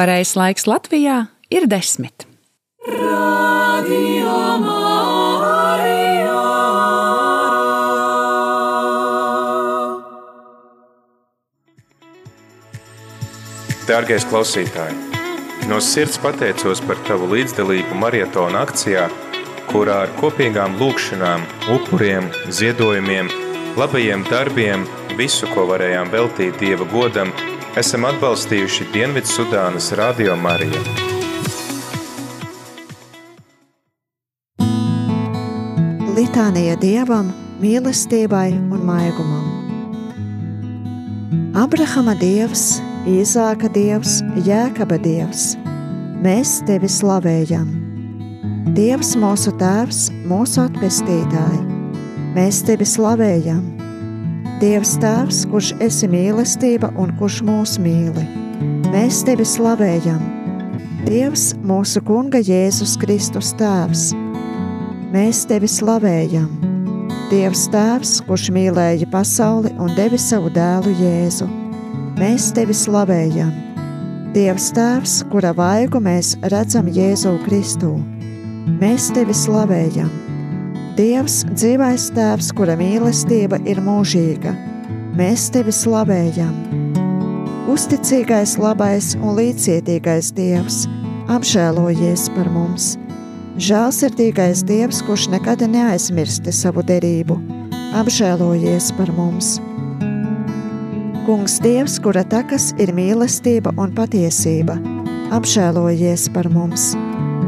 Pareizais laiks Latvijā ir desmit. Radio Marija. Dārgais klausītāj, no sirds pateicos par tavu līdzdalību maratona akcijā, kurā ar kopīgām lūkšanām, upuriem, ziedojumiem, labajiem darbiem, visu, ko varējām veltīt Dieva godam, esam atbalstījuši Dienvidsudānas Radio Mariju. Litānija Dievam, mīlestībai un maigumam. Abrahama Dievs, Īzāka Dievs, Jēkaba Dievs, mēs tevi slavējam. Dievs mūsu tēvs, mūsu atpestītāji, mēs tevi slavējam Dievs Tēvs, kurš esi mīlestība un kurš mūs mīli. Mēs tevi slavējam. Dievs, mūsu Kunga Jēzus Kristus Tēvs. Mēs tevi slavējam. Dievs Tēvs, kurš mīlēja pasauli un devi savu dēlu Jēzu. Mēs tevi slavējam. Dievs Tēvs, kura vaigu mēs redzam Jēzu Kristu. Mēs tevi slavējam. Dievs, dzīvais Tēvs, kura mīlestība ir mūžīga, mēs tevi slavējam. Uzticīgais, labais un līdzcietīgais Dievs, apžēlojies par mums. Žēlsirdīgais Dievs, kurš nekad neaizmirsti savu derību, apžēlojies par mums. Kungs Dievs, kura takas ir mīlestība un patiesība, apžēlojies par mums.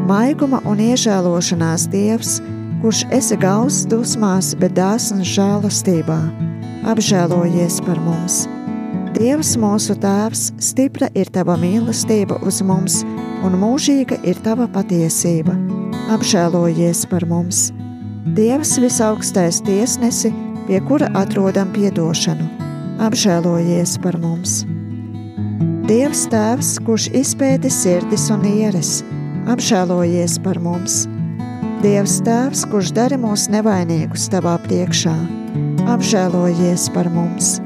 Maiguma un iežēlošanās Dievs, kurš esi gauss dusmās, bet dāsns žēlastībā, apžēlojies par mums. Dievs mūsu Tēvs, stipra ir tava mīlestība uz mums, un mūžīga ir tava patiesība. Apžēlojies par mums. Dievs visaugstais tiesnesi, pie kura atrodam piedošanu, apžēlojies par mums. Dievs Tēvs, kurš izpēta sirdis un ieres, apžēlojies par mums. Dievs Tēvs, kurš dara mūs nevainīgus tavā priekšā, apžēlojies par mums.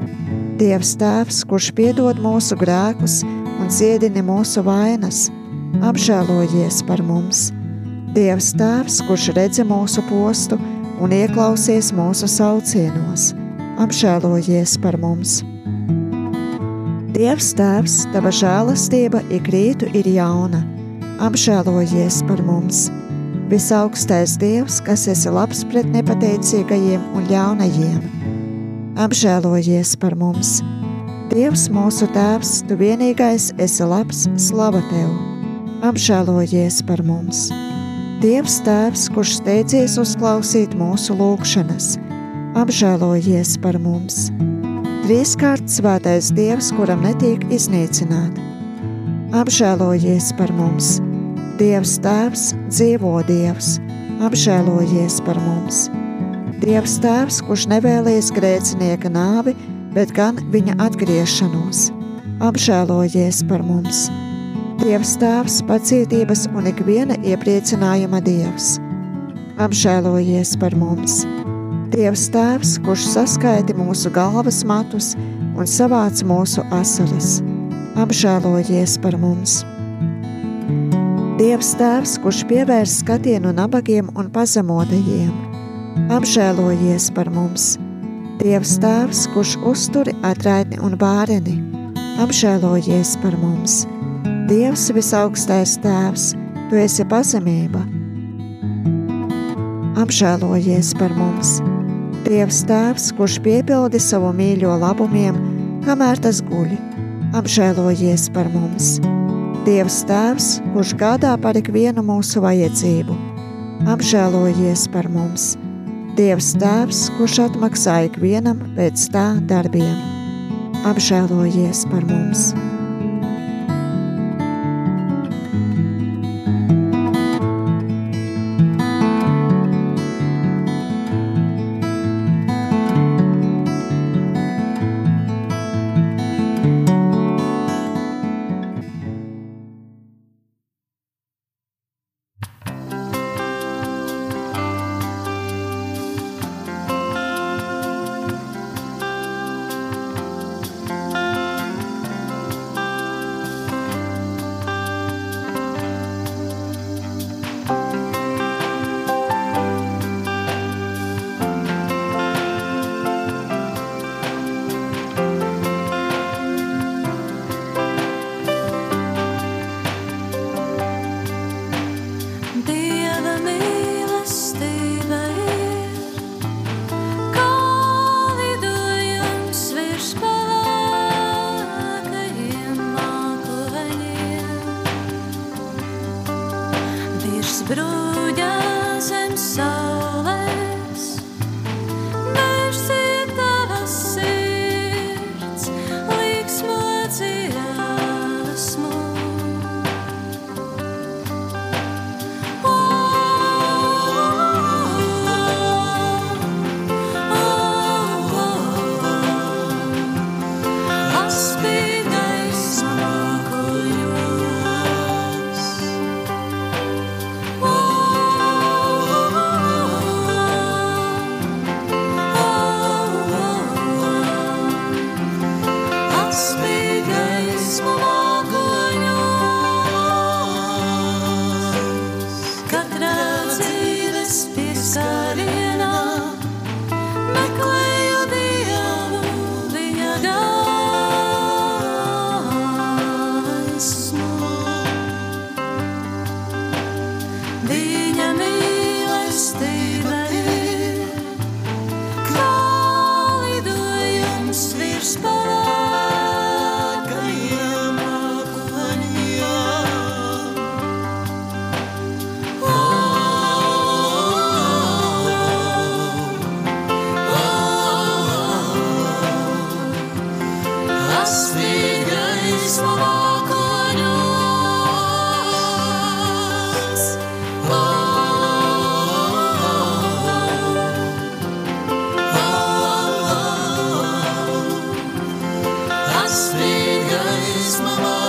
Dievs Tēvs, kurš piedod mūsu grēkus un dziedini mūsu vainas, apžēlojies par mums. Dievs Tēvs, kurš redzi mūsu postu un ieklausies mūsu saucienos, apžēlojies par mums. Dievs Tēvs, tava žēlastība ik rītu ir jauna, apžēlojies par mums Visaugstais Dievs, kas esi labs pret nepateicīgajiem un ļaunajiem, apžēlojies par mums. Dievs mūsu Tēvs, Tu vienīgais esi labs, slava Tev, apžēlojies par mums. Dievs Tēvs, kurš steidzies uzklausīt mūsu lūgšanas, apžēlojies par mums. Trīskārt svētais Dievs, kuram netiek iznīcināt, apžēlojies par mums Dievs Tēvs, dzīvo Dievs, apžēlojies par mums. Dievs Tēvs, kurš nevēlies grēcinieka nāvi, bet gan viņa atgriešanos, apžēlojies par mums. Dievs Tēvs, pacietības un ikviena iepriecinājuma Dievs, apžēlojies par mums. Dievs Tēvs, kurš saskaiti mūsu galvas matus un savāc mūsu asaras, apžēlojies par mums. Dievs Tēvs, kurš pievērs skatienu nabagiem un pazemotajiem, apžēlojies par mums. Dievs Tēvs, kurš uzturi atraitni un bāreni, apžēlojies par mums. Dievs visaugstais Tēvs, Tu esi pazemība, apžēlojies par mums. Dievs Tēvs, kurš piepildi savu mīļo labumiem, kamēr tas guļ, apžēlojies par mums. Dievs Tēvs, kurš gādā par ikvienu mūsu vajadzību, apžēlojies par mums. Dievs Tēvs, kurš atmaksā ikvienam pēc tā darbiem, apžēlojies par mums. mom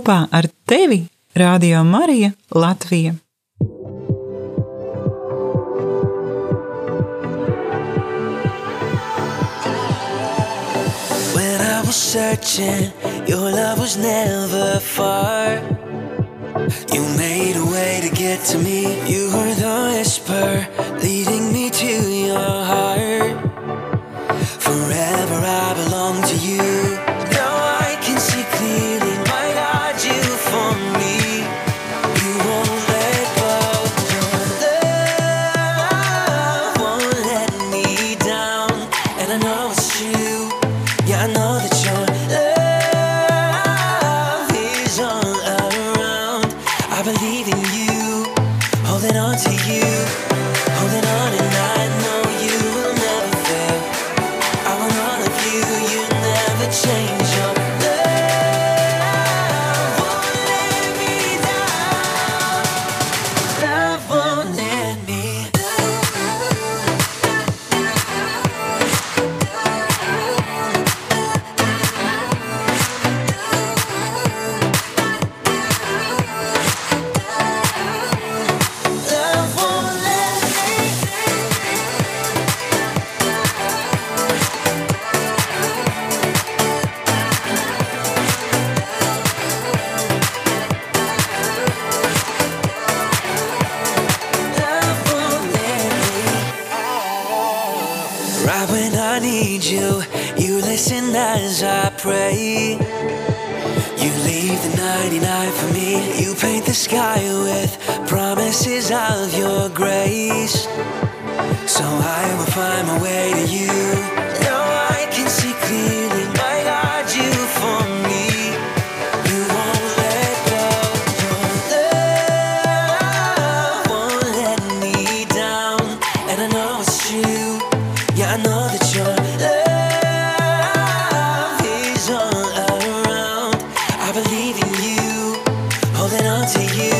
kopā ar tevi Radio Marija Latvija. When I was searching, your love was never far. You made a way to get to me. You were the whisper I believe in you, holding on to you.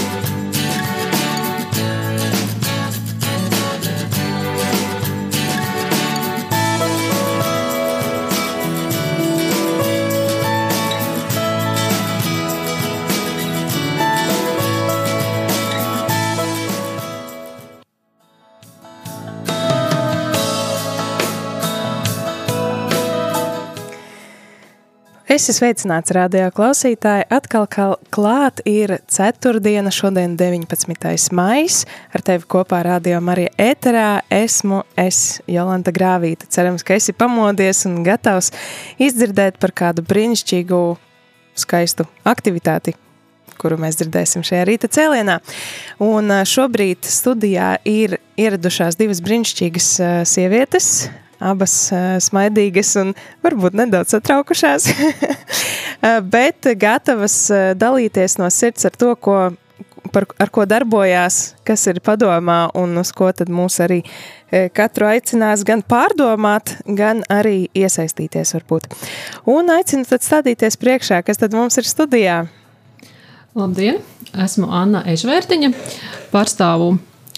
Es esmu sveicināts radio klausītāji. Atkal klāt ir ceturtdiena, šodien 19. maijs. Ar tevi kopā radio Marija Eterā esmu es, Jolanta Grāvīta. Cerams, ka esi pamodies un gatavs izdzirdēt par kādu brīnišķīgu, skaistu aktivitāti, kuru mēs dzirdēsim šajā rīta cēlienā. Un šobrīd studijā ir ieradušās divas brīnišķīgas sievietes, abas smaidīgas un varbūt nedaudz satraukušās, bet gatavas dalīties no sirds ar to, ko, par, ar ko darbojās, kas ir padomā un uz ko tad mūs arī katru aicinās gan pārdomāt, gan arī iesaistīties varbūt. Un aicinu tad stādīties priekšā, kas tad mums ir studijā. Labdien! Esmu Anna Ežvērtiņa, pārstāvu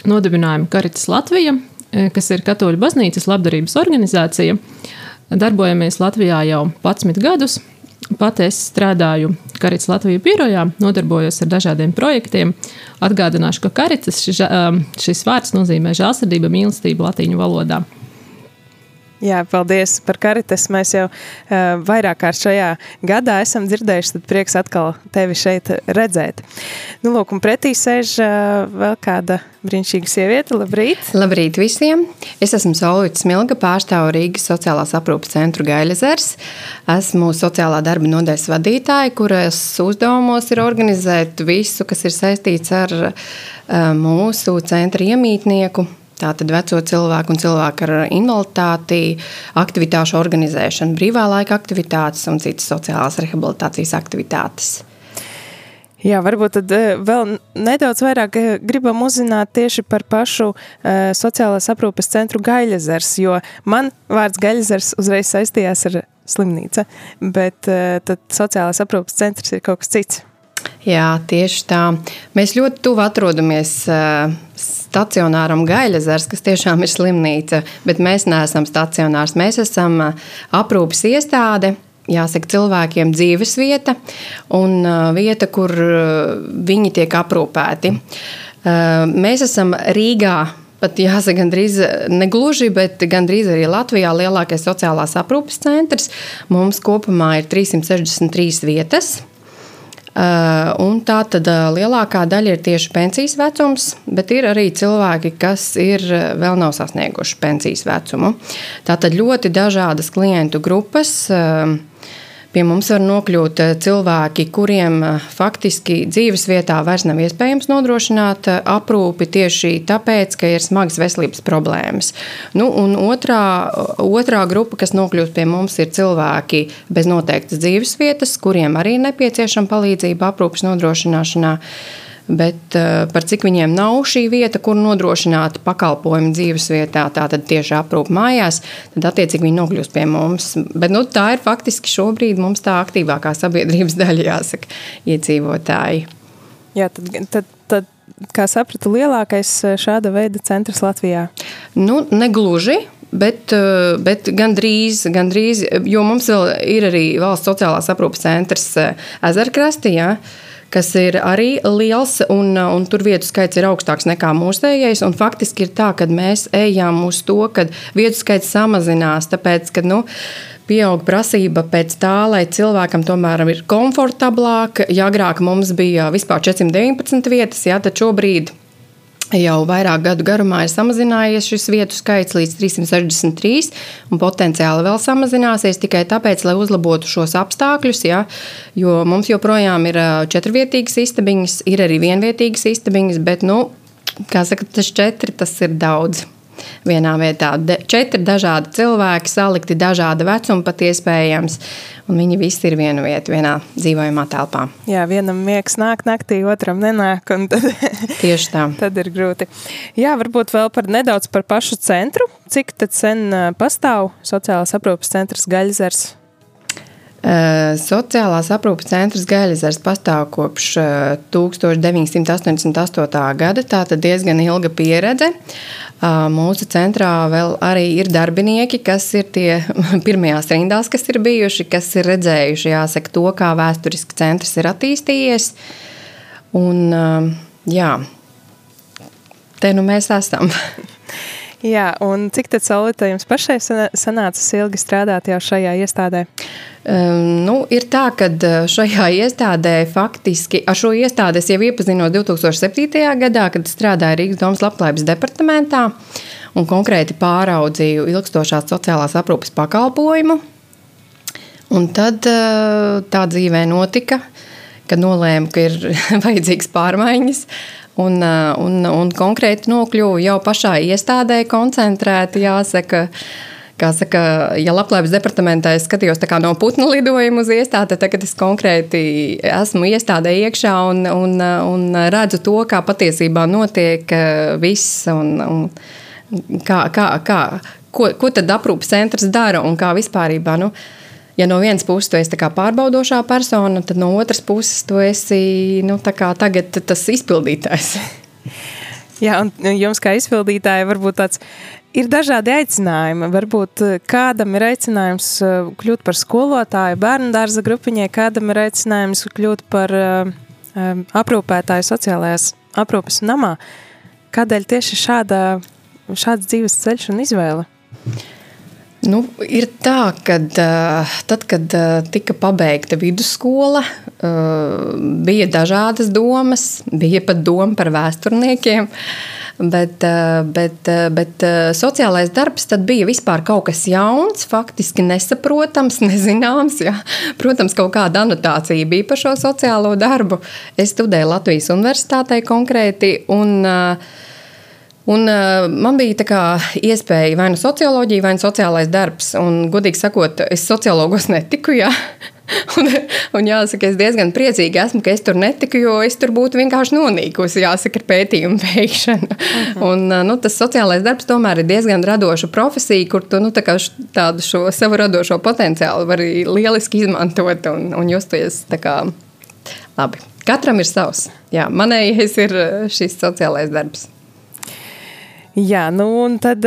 nodibinājumu Karitas Latvija, kas ir Katoļu baznīcas labdarības organizācija. Darbojamies Latvijā jau 11 gadus. Pat es strādāju Karitas Latvijas birojā, nodarbojos ar dažādiem projektiem. Atgādināšu, ka Karitas šis vārds nozīmē žēlsirdība, mīlestība latīņu valodā. Jā, paldies par karitas. Mēs jau uh, vairāk kārt šajā gadā esam dzirdējuši, tad prieks atkal tevi šeit redzēt. Nu, lūk, un pretī sēž uh, vēl kāda brīnišķīga sieviete. Labrīt! Labrīt visiem! Es esmu Solvits Smilga, pārstāvu Rīgas sociālās aprūpas centru Gailezers. Esmu sociālā darba nodaļas vadītāja, kuras uzdevumos ir organizēt visu, kas ir saistīts ar uh, mūsu centra iemītnieku Tātad veco cilvēku un cilvēku ar invaliditāti, aktivitāšu organizēšana, brīvā laika aktivitātes un citas sociālās rehabilitācijas aktivitātes. Jā, varbūt tad eh, vēl nedaudz vairāk eh, gribam uzzināt tieši par pašu uh, sociālās aprūpes centru Gaļazars, jo man vārds Gaļazars uzreiz saistījās ar slimnīca, bet uh, tad sociālās aprūpes centrs ir kaut kas cits. Jā, tieši tā. Mēs ļoti tuvu atrodamies stacionāram Gaļazars, kas tiešām ir slimnīca, bet mēs neesam stacionārs. Mēs esam aprūpes iestāde. Jāsaka, cilvēkiem dzīves vieta un vieta, kur viņi tiek aprūpēti. Mēs esam Rīgā pat jāsaka, gandrīz ne gluži, bet gandrīz arī Latvijā lielākais sociālās aprūpes centrs. Mums kopumā ir 363 vietas. Uh, un tā tad uh, lielākā daļa ir tieši pensijas vecums, bet ir arī cilvēki, kas ir uh, vēl nav sasnieguši pensijas vecumu. Tā tad ļoti dažādas klientu grupas. Pie mums var nokļūt eh, cilvēki, kuriem eh, faktiski dzīves vietā vairs nav iespējams nodrošināt eh, aprūpi tieši tāpēc, ka ir smagas veselības problēmas. Nu, otrā, otrā grupa, kas nokļūst pie mums, ir cilvēki bez noteiktas dzīves vietas, kuriem arī nepieciešama palīdzība aprūpes nodrošināšanā. Bet uh, par cik viņiem nav šī vieta, kur nodrošināt pakalpojumu dzīves vietā, tātad tieši aprūpe mājās, tad attiecīgi viņi nokļūst pie mums. Bet nu, tā ir faktiski šobrīd mums tā aktīvākā sabiedrības daļa, jāsaka, iedzīvotāji. Jā, tad, tad, tad kā sapratu, lielākais eh, šāda veida centrs Latvijā? Nu, negluži. Bet, eh, bet gandrīz, gandrīz, jo mums vēl ir arī valsts sociālās aprūpes centrs Ezerkrastī. Ja? Kas ir arī liels, un, un tur vietu skaits ir augstāks nekā mūsējais. Faktiski ir tā, ka mēs ejam uz to, ka vietu skaits samazinās, tāpēc, ka, nu, pieaug prasība pēc tā, lai cilvēkam tomēr ir komfortablāk. Ja agrāk mums bija vispār 419 vietas, jā, tad šobrīd Jau vairāk gadu garumā ir samazinājies šis vietu skaits līdz 363, un potenciāli vēl samazināsies tikai tāpēc, lai uzlabotu šos apstākļus. Ja, jo mums joprojām ir četrvietīgas istabiņas, ir arī vienvietīgas istabiņas, bet, nu, kā saka, tas četri tas ir daudz. Vienā vietā. De, četri dažādi cilvēki, salikti dažāda vecuma pat iespējams. Un viņi visi ir viena vieta, vienā dzīvojamā telpā. Jā, vienam miegs nāk naktī, otram nenāk. Tad, Tieši tā. tad ir grūti. Jā, varbūt vēl par nedaudz par pašu centru. Cik sen pastāv sociālās aprūpes centrs Gaļzers? Sociālās aprūpes centrs Gaļzers pastāv kopš 1988. gada. Tā ir diezgan ilga pieredze. Mūsu centrā vēl arī ir darbinieki, kas ir tie pirmajās rindās, kas ir bijuši, kas ir redzējuši jāsaka, to, kā vēsturiski centrs ir attīstījies. Un, jā, te nu mēs esam. Jā, un cik tad Solita jums pašai sanāca ilgi strādāt jau šajā iestādē? Um, nu, ir tā, ka šajā iestādē faktiski ar šo iestādi es jau iepazinos 2007. gadā, kad strādāju Rīgas domas labklājības departamentā un konkrēti pāraudzīju ilgstošās sociālās aprūpes pakalpojumu. Un tad tā dzīvē notika, kad nolēmu, ka ir vajadzīgs pārmaiņas. Un, un, un konkrēti nokļuvu jau pašā iestādē, koncentrēti, jāsaka. Kā saka, ja labklājības departamentā es skatījos no putnu lidojuma uz iestādi, tad tagad es konkrēti esmu iestādē iekšā un, un, un redzu to, kā patiesībā notiek viss. Un, un kā, kā, kā, ko, ko tad aprūpes centrs dara un kā vispār. Nu, ja no vienas puses tu esi pārbaudošā persona, tad no otras puses tu esi nu, tagad tas izpildītājs. Jā, un jums kā izpildītājai varbūt tāds ir dažādi aicinājumi. Varbūt eh, kādam ir aicinājums eh, kļūt par skolotāju bērnu dārza grupiņai, kādam ir aicinājums kļūt par uh, aprūpētāju sociālajās aprūpes namā. Kādēļ tieši šāda, šāds dzīves ceļš un izvēle? Nu, ir tā, ka tad, kad tika pabeigta vidusskola, bija dažādas domas, bija pat doma par vēsturniekiem. Bet, bet, bet sociālais darbs bija vispār kaut kas jauns, faktiski nesaprotams, nezināms. Jā. Protams, kaut kāda anotācija bija par šo sociālo darbu. Es studēju Latvijas Universitātē konkrēti. Un, uh, Un, uh, man bija kā, iespēja vai nu socioloģija, vai nu sociālais darbs. Un, godīgi sakot, es sociologos netiku. Jā. Un, un jāsaka, es diezgan priecīgi esmu, ka es tur netiku, jo es tur būtu vienkārši nonīkusi, jāsaka, ar pētījumu veikšanu. Uh mhm. -huh. un, nu, tas sociālais darbs tomēr ir diezgan radoša profesija, kur tu nu, tā tādu šo savu radošo potenciālu vari lieliski izmantot un, un justies kā labi. Katram ir savs. Jā, manējais ir šis sociālais darbs. Jā, nu un tad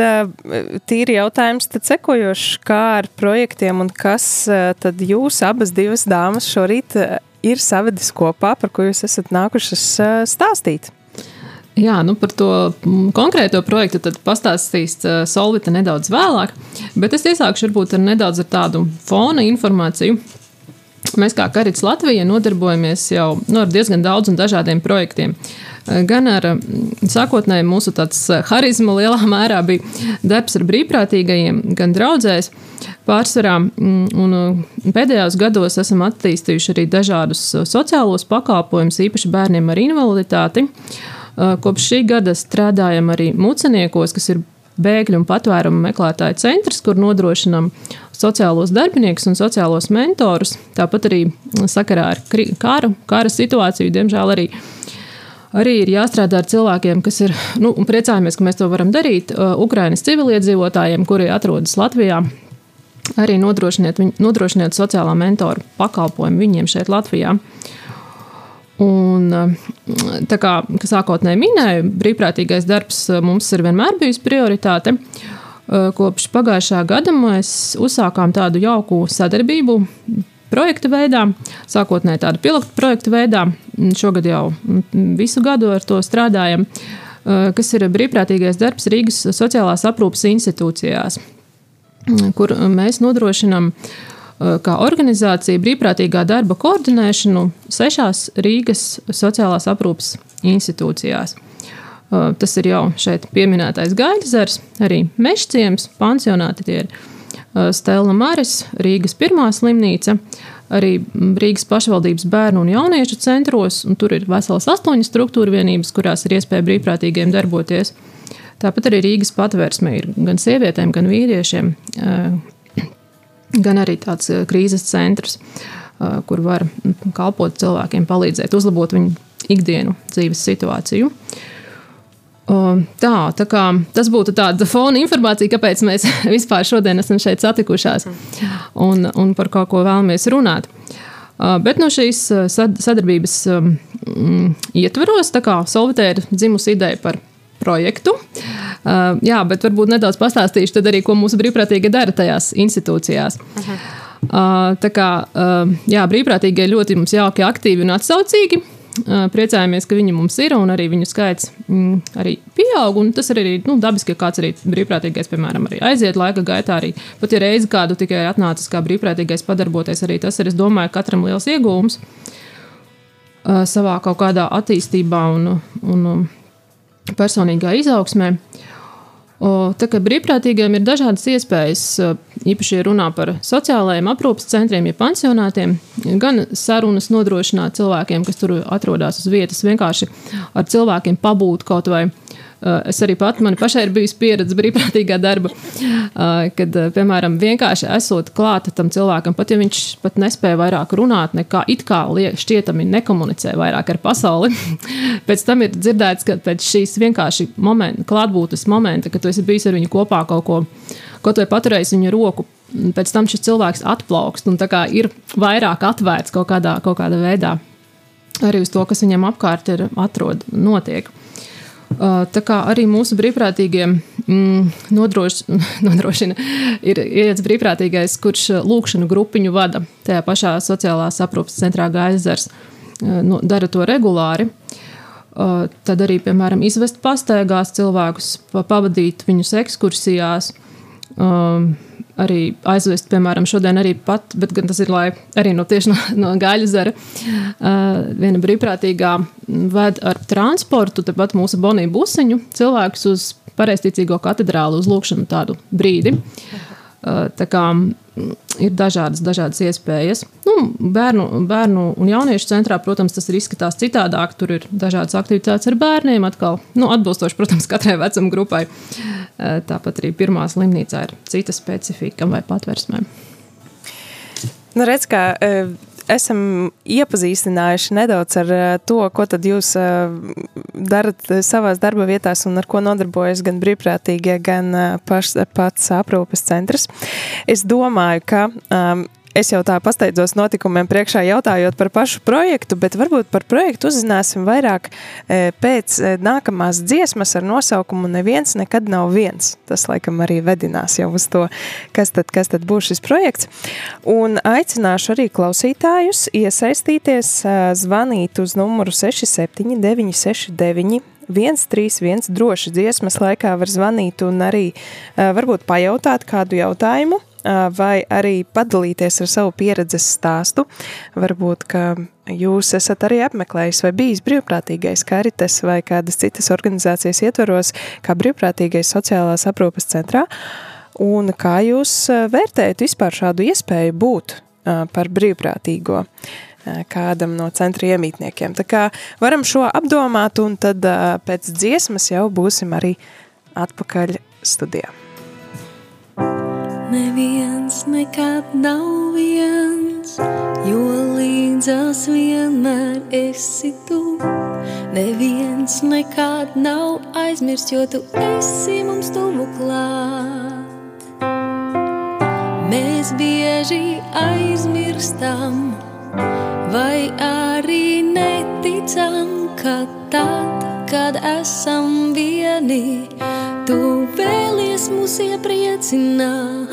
tīri jautājums, tad sekojošs, kā ar projektiem un kas tad jūs abas divas dāmas šorīt ir savedis kopā, par ko jūs esat nākušas stāstīt? Jā, nu par to konkrēto projektu pastāstīs Solvita nedaudz vēlāk, bet es iesākšu varbūt ar nedaudz ar tādu fona informāciju. Mēs kā Karits Latvija nodarbojamies jau nu, ar diezgan daudziem dažādiem projektiem. Gan ar sākotnēji mūsu harizmu lielā mērā bija darbs ar brīvprātīgajiem, gan draudzēs. Pārsvarā un pēdējos gados esam attīstījuši arī dažādus sociālos pakalpojumus, īpaši bērniem ar invaliditāti. Kopš šī gada strādājam arī muceniekos, kas ir bēgļu un patvērumu meklētāju centrs, kur nodrošinām sociālos darbiniekus un sociālos mentorus. Tāpat arī sakarā ar kara, kara situāciju, diemžēl arī. Arī ir jāstrādā ar cilvēkiem, kas ir, nu, un priecājamies, ka mēs to varam darīt, uh, Ukraiņas civiliedzīvotājiem, kuri atrodas Latvijā. Arī nodrošiniet, nodrošiniet sociālā mentora pakalpojumu viņiem šeit, Latvijā. Un, uh, tā kā sākotnēji minēju, brīvprātīgais darbs uh, mums ir vienmēr bijis prioritāte. Kopš pagājušā gada mēs uzsākām tādu jauku sadarbību projekta veidā, sākotnēji tādu pilotu projektu veidā. Šogad jau visu gadu ar to strādājam, eh, kas ir brīvprātīgais darbs Rīgas sociālās aprūpas institūcijās, kur mēs nodrošinām eh, kā organizācija brīvprātīgā darba koordinēšanu sešās Rīgas sociālās aprūpas institūcijās. Uh, tas ir jau šeit pieminētais Gaļzers, arī Mešciems, pansionāti tie ir Stela Maris, Rīgas pirmā slimnīca, arī Rīgas pašvaldības bērnu un jauniešu centros, un tur ir veselas astoņas struktūra vienības, kurās ir iespēja brīvprātīgiem darboties. Tāpat arī Rīgas patvērsme ir gan sievietēm, gan vīriešiem, gan arī tāds krīzes centrs, kur var kalpot cilvēkiem, palīdzēt, uzlabot viņu ikdienu dzīves situāciju. Tā, tā kā, tas būtu tāda fona informācija, kāpēc mēs vispār šodien esam šeit satikušās un, un par kaut ko vēlamies runāt. Bet no šīs sadarbības mm, ietveros, tā kā Solvitē ir dzimusi ideja par projektu. Jā, bet varbūt nedaudz pastāstīšu arī, ko mūsu brīvprātīgi dara tajās institūcijās. Aha. Tā kā jā, brīvprātīgie ļoti mums jauki, aktīvi un atsaucīgi. Priecājamies, ka viņi mums ir un arī viņu skaits mm, arī pieaug. Tas ir arī nu, dabiski, ka kāds arī brīvprātīgais, piemēram, arī aiziet laika gaitā. Arī. Pat ja reizi kādu tikai atnācis kā brīvprātīgais padarboties, arī tas ir, es domāju, katram liels iegūms savā kaut kādā attīstībā un, un personīgā izaugsmē. O, tā kā brīvprātīgiem ir dažādas iespējas, īpaši runā par sociālajiem aprūpas centriem, ja pansionātiem, gan sarunas nodrošināt cilvēkiem, kas tur atrodas uz vietas, vienkārši ar cilvēkiem pabūt kaut vai es arī pati, man pašai ir bijusi pieredze brīvprātīgā darba, eh, kad, eh, piemēram, vienkārši esot klāta tam cilvēkam, pat ja viņš pat nespēja vairāk runāt, nekā it kā šķietami nekomunicē vairāk ar pasauli. pēc tam ir dzirdēts, ka pēc šīs vienkārši momenta, klātbūtnes momenta, kad tu esi bijis ar viņu kopā kaut ko, ko tu esi paturējis viņa roku. Pēc tam šis cilvēks atplaukst un ir vairāk atvērts kaut kādā, kaut kādā veidā arī uz to, kas viņam apkārt ir atrod, notiek. Tā kā arī mūsu brīvprātīgie mm, nodroš, nodrošina, ir ieiets brīvprātīgais, kurš lūkšanu grupiņu vada tajā pašā sociālās aprūpes centrā Gaizers, nu, dara to regulāri. Tad arī, piemēram, izvest pastaigās cilvēkus, pavadīt viņus ekskursijās, arī aizvest, piemēram, šodien arī pat, bet tas ir lai, arī no, tieši no, no gaļas zara. Uh, viena brīvprātīgā ved ar transportu, tepat mūsu Bonija busiņu, cilvēkus uz pareizticīgo katedrālu uz lūkšanu tādu brīdi. Uh, tā kā ir dažādas, dažādas iespējas. Nu, bērnu, bērnu un jauniešu centrā, protams, tas ir izskatās citādāk. Tur ir dažādas aktivitātes ar bērniem, atkal nu, atbilstoši, protams, katrai vecuma grupai. Eh, tāpat arī pirmā slimnīcā ir cita specifika vai patversmē. Nu, redz, kā, esam iepazīstinājuši nedaudz ar eh, to, ko tad jūs darat savās darba vietās un ar ko nodarbojas gan brīvprātīgie, gan paš, pats aprūpes centrs. Es domāju, ka um, Es jau tā pasteidzos notikumiem priekšā jautājot par pašu projektu, bet varbūt par projektu uzzināsim vairāk e, pēc e, nākamās dziesmas ar nosaukumu Neviens nekad nav viens. Tas laikam arī vedinās jau uz to, kas tad, kas tad būs šis projekts. Un aicināšu arī klausītājus iesaistīties, e, zvanīt uz numuru 67969 131 droši dziesmas laikā var zvanīt un arī uh, varbūt pajautāt kādu jautājumu vai arī padalīties ar savu pieredzes stāstu. Varbūt, ka jūs esat arī apmeklējis vai bijis brīvprātīgais karitas vai kādas citas organizācijas ietvaros, kā brīvprātīgais sociālās aprūpas centrā, un kā jūs vērtējat vispār šādu iespēju būt par brīvprātīgo kādam no centra iemītniekiem. Tā kā varam šo apdomāt, un tad pēc dziesmas jau būsim arī atpakaļ studijā. Neviens nekad nav viens, jo līdzās vienmēr esi tu. Neviens nekad nav aizmirst, jo tu esi mums tuvu klāt. Mēs bieži aizmirstam, vai arī neticam, ka tad, kad esam vieni, tu vēlies mūs iepriecināt.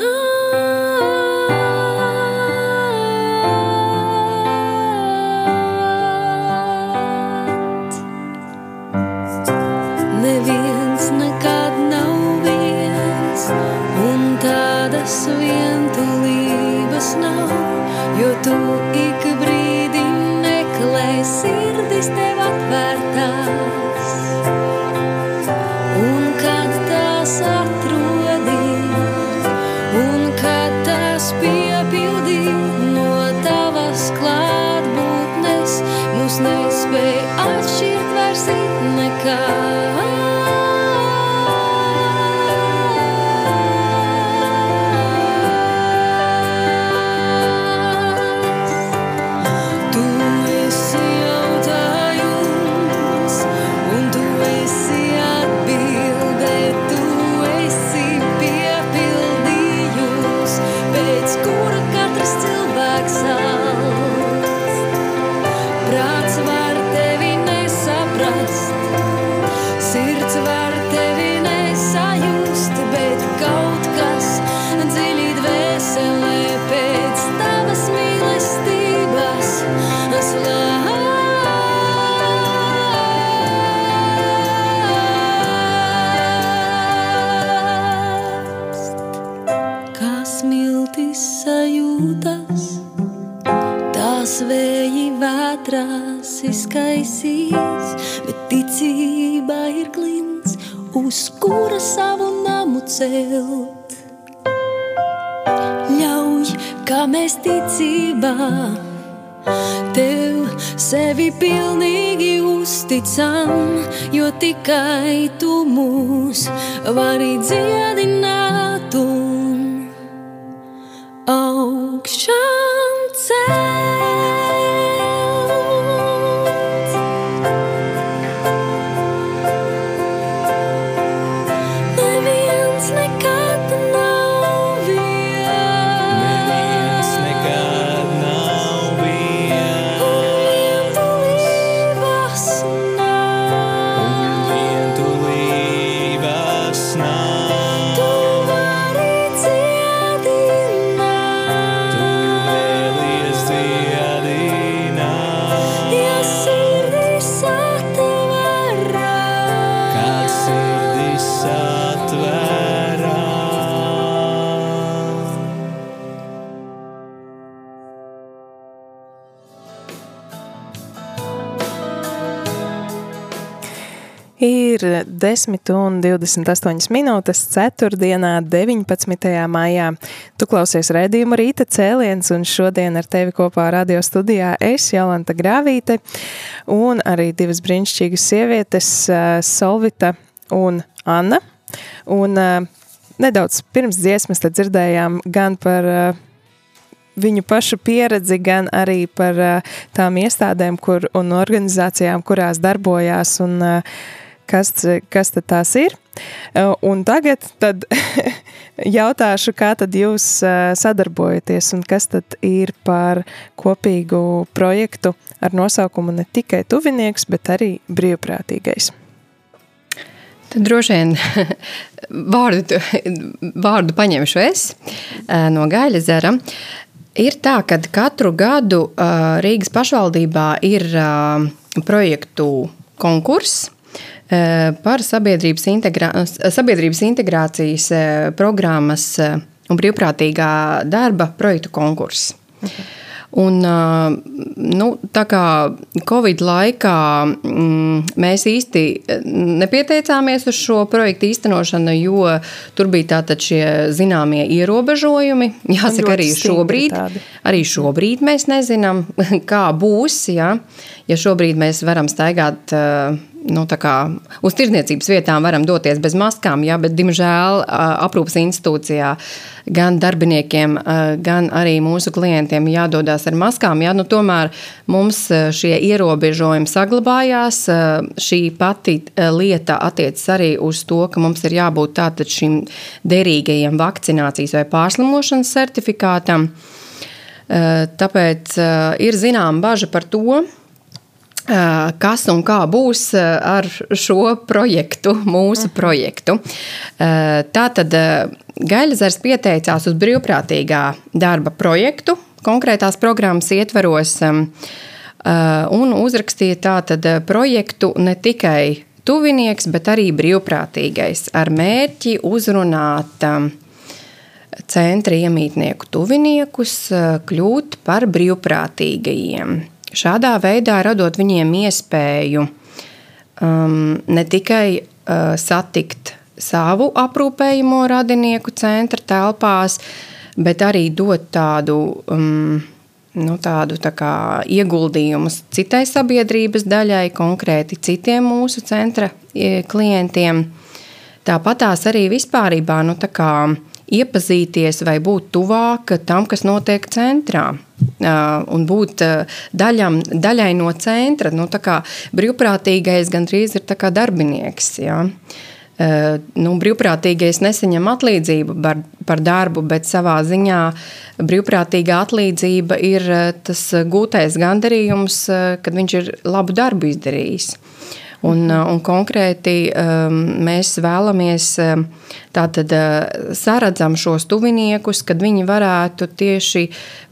Mēs ticībā Tev sevi pilnīgi uzticam, jo tikai tu mūs vari dziedināt un augšām Ir 10 un 28 minūtes 4. 19. maijā. Tu klausies redzējumu rīta cēliens, un šodien ar tevi kopā radio studijā es, Jolanta Grāvīte, un arī divas brīnišķīgas sievietes, Solvita un Anna. Un nedaudz pirms dziesmas dzirdējām gan par viņu pašu pieredzi, gan arī par uh, tām iestādēm kur, un organizācijām, kurās darbojās un uh, kas, kas tad tās ir. Uh, un tagad tad jautāšu, kā tad jūs uh, sadarbojaties un kas tad ir par kopīgu projektu ar nosaukumu ne tikai tuvinieks, bet arī brīvprātīgais. Tad droši vien vārdu, vārdu paņemšu es eh, no Gaļa zera. Ir tā, ka katru gadu Rīgas pašvaldībā ir projektu konkurss par sabiedrības, integrā, sabiedrības integrācijas uh, programmas un brīvprātīgā darba projektu konkurss. Okay. Un, nu, tā kā Covid laikā mm, mēs īsti nepieteicāmies uz šo projektu īstenošanu, jo tur bija tātad šie zināmie ierobežojumi. Jāsaka, arī šobrīd, arī šobrīd mēs nezinām, kā būs. Ja, ja šobrīd mēs varam staigāt nu, kā, uz tirdzniecības vietām varam doties bez maskām, ja, bet, diemžēl, aprūpas institūcijā gan darbiniekiem, gan arī mūsu klientiem jādodas ar maskām. Ja, nu, tomēr mums šie ierobežojumi saglabājās. Šī pati lieta attiecas arī uz to, ka mums ir jābūt šim derīgajam vakcinācijas vai pārslimošanas certifikātam. Tāpēc ir zināma bažas par to, kas un kā būs ar šo projektu, mūsu projektu. Tātad Gaļazars pieteicās uz brīvprātīgā darba projektu konkrētās programmas ietvaros un uzrakstīja tātad projektu ne tikai tuvinieks, bet arī brīvprātīgais ar mērķi uzrunāt centra iemītnieku tuviniekus kļūt par brīvprātīgajiem. Šādā veidā radot viņiem iespēju um, ne tikai uh, satikt savu aprūpējumu radinieku centra telpās, bet arī dot tādu, um, nu, tādu tā kā, ieguldījumu citai sabiedrības daļai, konkrēti citiem mūsu centra klientiem. Tāpat tās arī vispārībā nu, tā kā, iepazīties vai būt tuvāk tam, kas notiek centrā. Un būt daļam, daļai no centra. Nu, brīvprātīgais gandrīz ir darbinieks. Ja? Nu, brīvprātīgais nesaņem atlīdzību par, par darbu, bet savā ziņā brīvprātīgā atlīdzība ir tas gūtais gandarījums, kad viņš ir labu darbu izdarījis. Un, un konkrēti mēs vēlamies tātad saredzam šos tuviniekus, kad viņi varētu tieši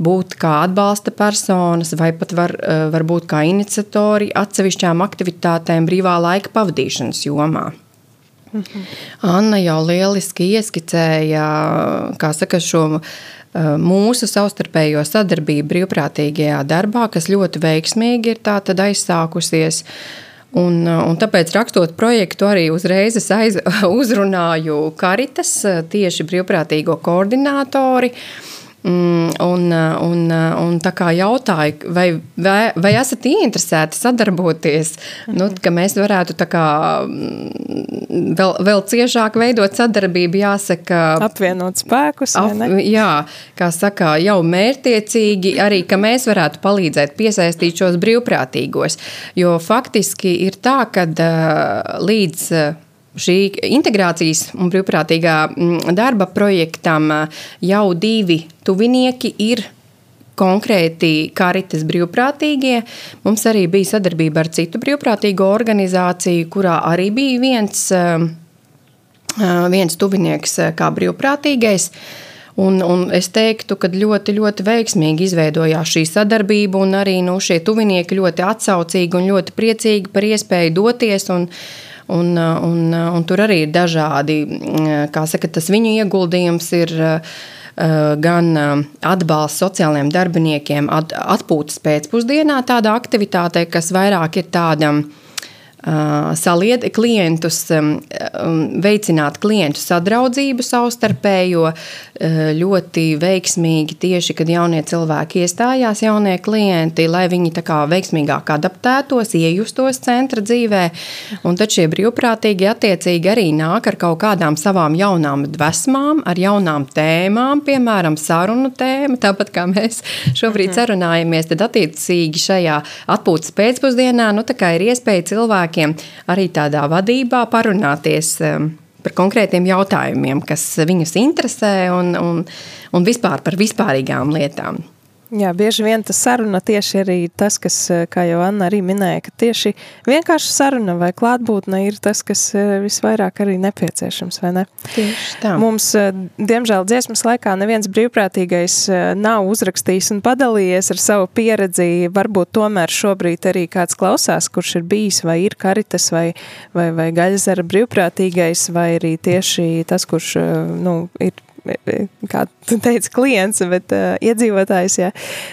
būt kā atbalsta personas vai pat var, varbūt kā iniciatori atsevišķām aktivitātēm brīvā laika pavadīšanas jomā. Anna jau lieliski ieskicēja kā saka, šo uh, mūsu savstarpējo sadarbību brīvprātīgajā darbā, kas ļoti veiksmīgi ir aizsākusies. Uh, un tāpēc, rakstot projektu, arī uzreiz aiz, uzrunāju Karitas, uh, tieši brīvprātīgo koordinātori. Uh, un, un, un tā kā jautāju, vai, vai, vai esat ieinteresēti sadarboties, mhm. nu, ka mēs varētu kā, mm, vēl, vēl ciešāk veidot sadarbību, jāsaka. Apvienot spēkus. Ap, jā, kā saka, jau mērtiecīgi arī, ka mēs varētu palīdzēt piesaistīt šos brīvprātīgos. Jo faktiski ir tā, ka līdz šī integrācijas un brīvprātīgā mm, darba projektam jau divi tuvinieki ir konkrēti karitas brīvprātīgie. Mums arī bija sadarbība ar citu brīvprātīgo organizāciju, kurā arī bija viens, viens tuvinieks kā brīvprātīgais. Un, un es teiktu, ka ļoti, ļoti veiksmīgi izveidojās šī sadarbība, un arī nu, šie tuvinieki ļoti atsaucīgi un ļoti priecīgi par iespēju doties. Un, Un, un, un tur arī ir dažādi, kā saka, tas viņu ieguldījums ir gan atbalsts sociālajiem darbiniekiem, atpūtas pēcpusdienā, tāda aktivitāte, kas vairāk ir tāda salied klientus, veicināt klientu sadraudzību savstarpējo. Ļoti veiksmīgi tieši, kad jaunie cilvēki iestājās, jaunie klienti, lai viņi tā kā veiksmīgāk adaptētos, iejustos centra dzīvē. Un tad šie brīvprātīgi attiecīgi arī nāk ar kaut kādām savām jaunām dvesmām, ar jaunām tēmām, piemēram, sarunu tēma, tāpat kā mēs šobrīd sarunājamies, tad attiecīgi šajā atpūtas pēcpusdienā, nu tā kā ir iespēja cilvēki cilvēkiem arī tādā vadībā parunāties um, par konkrētiem jautājumiem, kas viņus interesē un, un, un vispār par vispārīgām lietām. Jā, bieži vien tas saruna tieši arī tas, kas, eh, kā jau Anna arī minēja, ka tieši vienkārši saruna vai klātbūtne ir tas, kas eh, visvairāk arī nepieciešams, vai ne? Tieši tā. Mums, eh, diemžēl, dziesmas laikā neviens brīvprātīgais nav uzrakstījis un padalījies ar savu pieredzi. Varbūt tomēr šobrīd arī kāds klausās, kurš ir bijis vai ir karitas vai, vai, vai gaļazara brīvprātīgais, vai arī tieši tas, kurš, nu, ir kā tu teici, klients, bet uh, iedzīvotājs, jā.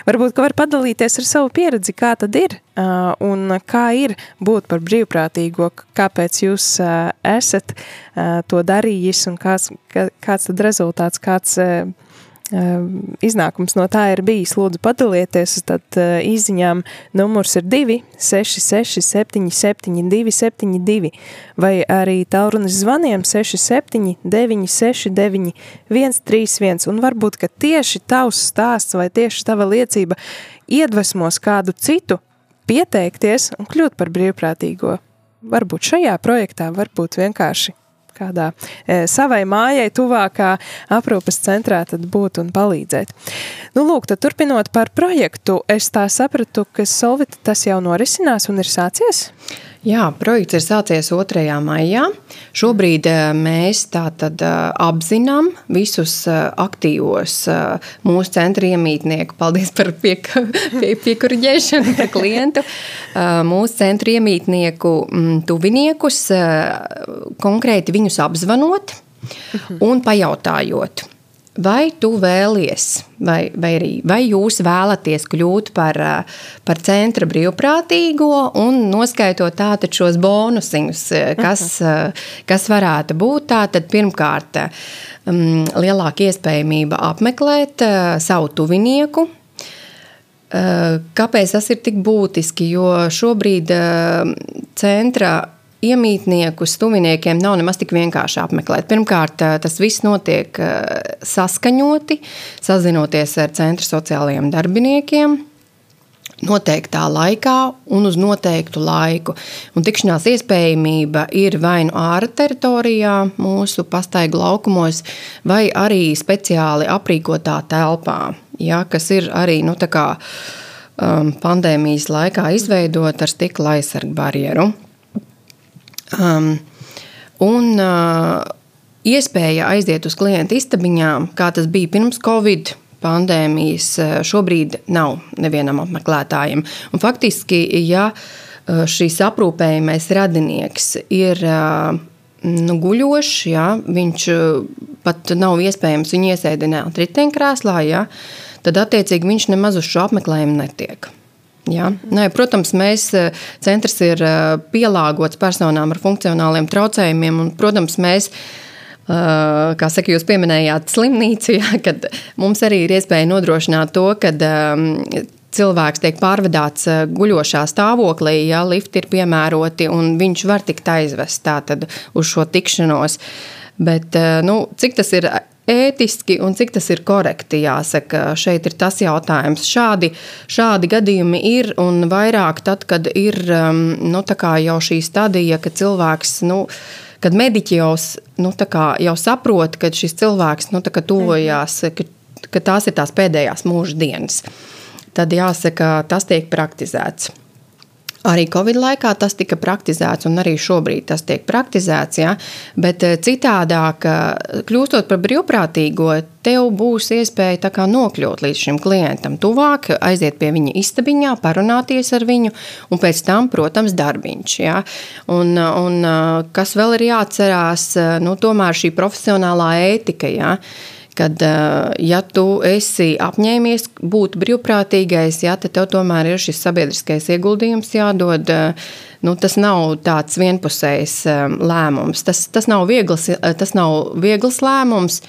Varbūt, ka var padalīties ar savu pieredzi, kā tad ir uh, un kā ir būt par brīvprātīgo, kāpēc jūs uh, esat uh, to darījis un kāds, kā, kāds tad rezultāts, kāds uh, iznākums no tā ir bijis. Lūdzu, padalieties, tad uh, izziņām numurs ir 2, 6, 6, 7, 7, 2, 7, 2, vai arī tālrunis zvaniem 6, 7, 9, 6, 9, 1, 3, 1. Un varbūt, ka tieši tavs stāsts vai tieši tava liecība iedvesmos kādu citu pieteikties un kļūt par brīvprātīgo. Varbūt šajā projektā, varbūt vienkārši kādā e, savai mājai tuvākā aprūpas centrā tad būt un palīdzēt. Nu, lūk, tad turpinot par projektu, es tā sapratu, ka Solvita tas jau norisinās un ir sācies? Jā, projekts ir sācies 2. maijā. Šobrīd eh, mēs tātad eh, apzinām visus eh, aktīvos mūsu centra iemītnieku. Paldies par piek, pie, piekuriģēšanu par klientu. Mūsu centra iemītnieku mm, tuviniekus, konkrēti viņus apzvanot un pajautājot Vai tu vēlies, vai, vai arī vai jūs vēlaties kļūt par, par centra brīvprātīgo un noskaitot tātad šos bonusiņus, kas, uh -huh. kas varētu būt? Tātad pirmkārt, um, lielāka iespējamība apmeklēt savu tuvinieku, Kāpēc tas ir tik būtiski? Jo šobrīd centra iemītniekus, tuviniekiem nav nemaz tik vienkārši apmeklēt. Pirmkārt, tas viss notiek saskaņoti, sazinoties ar centra sociālajiem darbiniekiem. Noteiktā laikā un uz noteiktu laiku. Un tikšanās iespējamība ir vai nu ārā teritorijā, mūsu pastaigu laukumos, vai arī speciāli aprīkotā telpā, ja, kas ir arī nu, kā, um, pandēmijas laikā izveidota ar stikla aizsargu barjeru. Um, un uh, iespēja aiziet uz klientu istabiņām, kā tas bija pirms Covid pandēmijas, uh, šobrīd nav nevienam apmeklētājam. Un faktiski, ja uh, šīs aprūpējamais radinieks ir uh, nu, guļošs, jā, viņš pat nav iespējams viņu iesēdināt riteņkrēslā, jā, tad attiecīgi viņš nemaz uz šo apmeklējumu netiek. Jā. Nē, protams, mēs uh, centrs ir uh, pielāgots personām ar funkcionāliem traucējumiem, un, protams, mēs kā saka, jūs pieminējāt slimnīcu, jā, kad mums arī ir iespēja nodrošināt to, ka um, cilvēks tiek pārvadāts guļošā stāvoklī, ja lifti ir piemēroti, un viņš var tikt aizvest tātad uz šo tikšanos. Bet, nu, cik tas ir ētiski un cik tas ir korekti, jāsaka, šeit ir tas jautājums. Šādi, šādi gadījumi ir un vairāk tad, kad ir nu, jau šī stadija, ka cilvēks. Nu, Kad mediķi jau, nu, jau saprot, ka šis cilvēks nu, tuvojās, ka, ka tās ir tās pēdējās mūža dienas. Tad jāsaka, tas tiek praktizēts. Arī Covid laikā tas tika praktizēts, un arī šobrīd tas tiek praktizēts. Ja? Bet eh, citādāk, eh, kļūstot par brīvprātīgo, tev būs iespēja nokļūt līdz šim klientam, tuvāk, aiziet pie viņa istabiņā, parunāties ar viņu, un pēc tam, protams, darbiņš. Ja? Un, un eh, kas vēl ir jāatcerās, nu, tomēr šī profesionālā ētika. Ja? Kad, ja tu esi apņēmies būt brīvprātīgais, ja, tad tev tomēr ir šis sabiedriskais ieguldījums jādod. Nu, tas nav tāds vienpusējs lēmums. Tas, tas, nav viegls, tas nav viegls lēmums.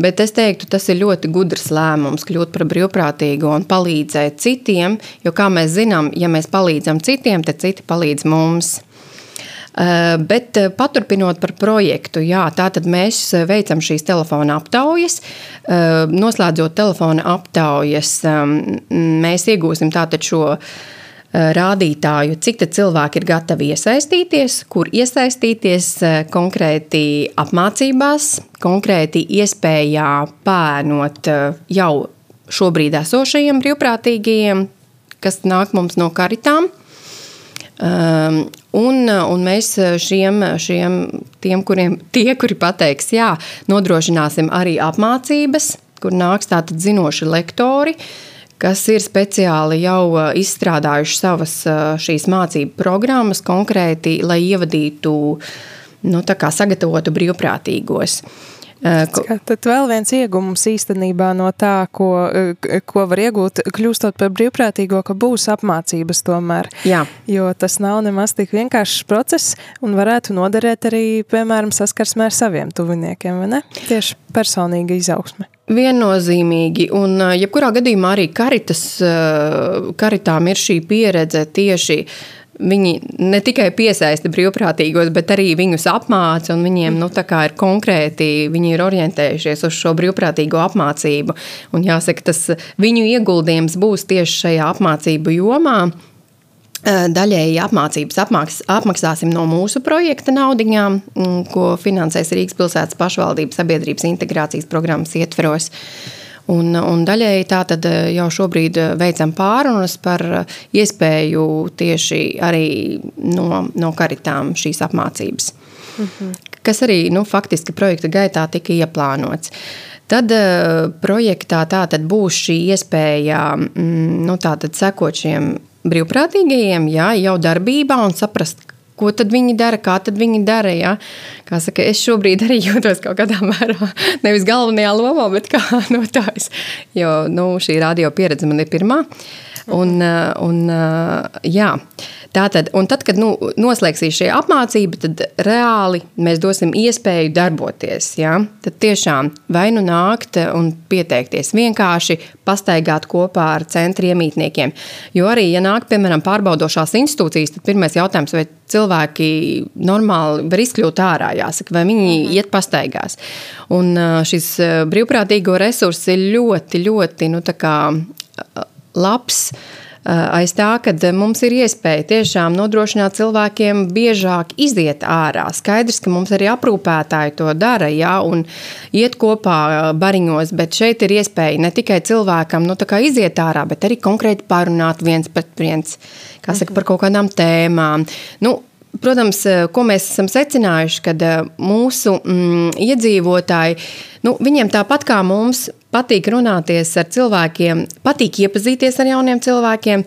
Bet es teiktu, tas ir ļoti gudrs lēmums kļūt par brīvprātīgu un palīdzēt citiem. Jo, kā mēs zinām, ja mēs palīdzam citiem, tad citi palīdz mums. Eh, bet eh, paturpinot par projektu, jā, tātad mēs eh, veicam šīs telefona aptaujas. Noslēdzot telefona aptaujas, mēs iegūsim tātad šo rādītāju, cik cilvēki ir gatavi iesaistīties, kur iesaistīties konkrēti apmācībās, konkrēti iespējā pēnot jau šobrīd esošajiem brīvprātīgajiem, kas nāk mums no karitām. Um, un, un mēs šiem, šiem tiem, kuriem, tie, kuri pateiks, jā, nodrošināsim arī apmācības, kur nāks tātad zinoši lektori, kas ir speciāli jau izstrādājuši savas šīs mācību programmas konkrēti, lai ievadītu, nu, tā kā sagatavotu brīvprātīgos. Uh, Ko... Tad vēl viens iegūms īstenībā no tā, ko, ko var iegūt, kļūstot par brīvprātīgo, ka būs apmācības tomēr. Jā. Jo tas nav nemaz tik vienkāršs process un varētu noderēt arī, piemēram, saskarsmē ar saviem tuviniekiem, vai ne? Tieši personīga izaugsme. Viennozīmīgi, un jebkurā gadījumā arī karitas, karitām ir šī pieredze tieši uh, Viņi ne tikai piesaista brīvprātīgos, bet arī viņus apmāca. Viņiem nu, ir konkrēti, viņi ir orientējušies uz šo brīvprātīgo apmācību. Un jāsaka, tas viņu ieguldījums būs tieši šajā apmācību jomā. Daļēji apmācības apmaks, apmaksāsim no mūsu projekta naudiņām, mm, ko finansēs Rīgas pilsētas pašvaldības sabiedrības integrācijas programmas ietveros. Uh, Un, un daļēji tā tad eh, jau šobrīd eh, veicam pārunas par eh, iespēju tieši arī no, no karitām šīs apmācības. Mhm. Kas arī nu, faktiski projekta gaitā tika ieplānots. Tad projektā tātad būs šī iespēja mm, nu, sekot šiem brīvprātīgajiem, jā, jau darbībā un saprast, ko tad viņi dara, kā tad viņi dara. Ja? Kā saka, es šobrīd arī jūtos kaut kādā mērā, nevis galvenajā lomā, bet kā notājs. Jo nu, šī radio pieredze man ir pirmā. Un, un, jā, tātad, un tad, kad nu, noslēgsīs šī apmācība, tad reāli mēs dosim iespēju darboties. Ja? Tad tiešām vai nu nākt un pieteikties vienkārši pastaigāt kopā ar centra iemītniekiem. Jo arī, ja nāk, piemēram, pārbaudošās institūcijas, tad pirmais jautājums, vai cilvēki normāli var izkļūt ārā, jāsaka, vai viņi -hmm. iet pastaigās. Un šis brīvprātīgo resurss ir ļoti, ļoti, nu, tā kā labs aiz tā, ka mums ir iespēja tiešām nodrošināt cilvēkiem biežāk iziet ārā. Skaidrs, ka mums arī aprūpētāji to dara, jā, un iet kopā bariņos, bet šeit ir iespēja ne tikai cilvēkam nu, iziet ārā, bet arī konkrēti parunāt viens pret viens, kā saka, par kaut kādām tēmām. Nu, Protams, ko mēs esam secinājuši, kad mūsu mm, iedzīvotāji, nu, viņiem tāpat kā mums, patīk runāties ar cilvēkiem, patīk iepazīties ar jauniem cilvēkiem.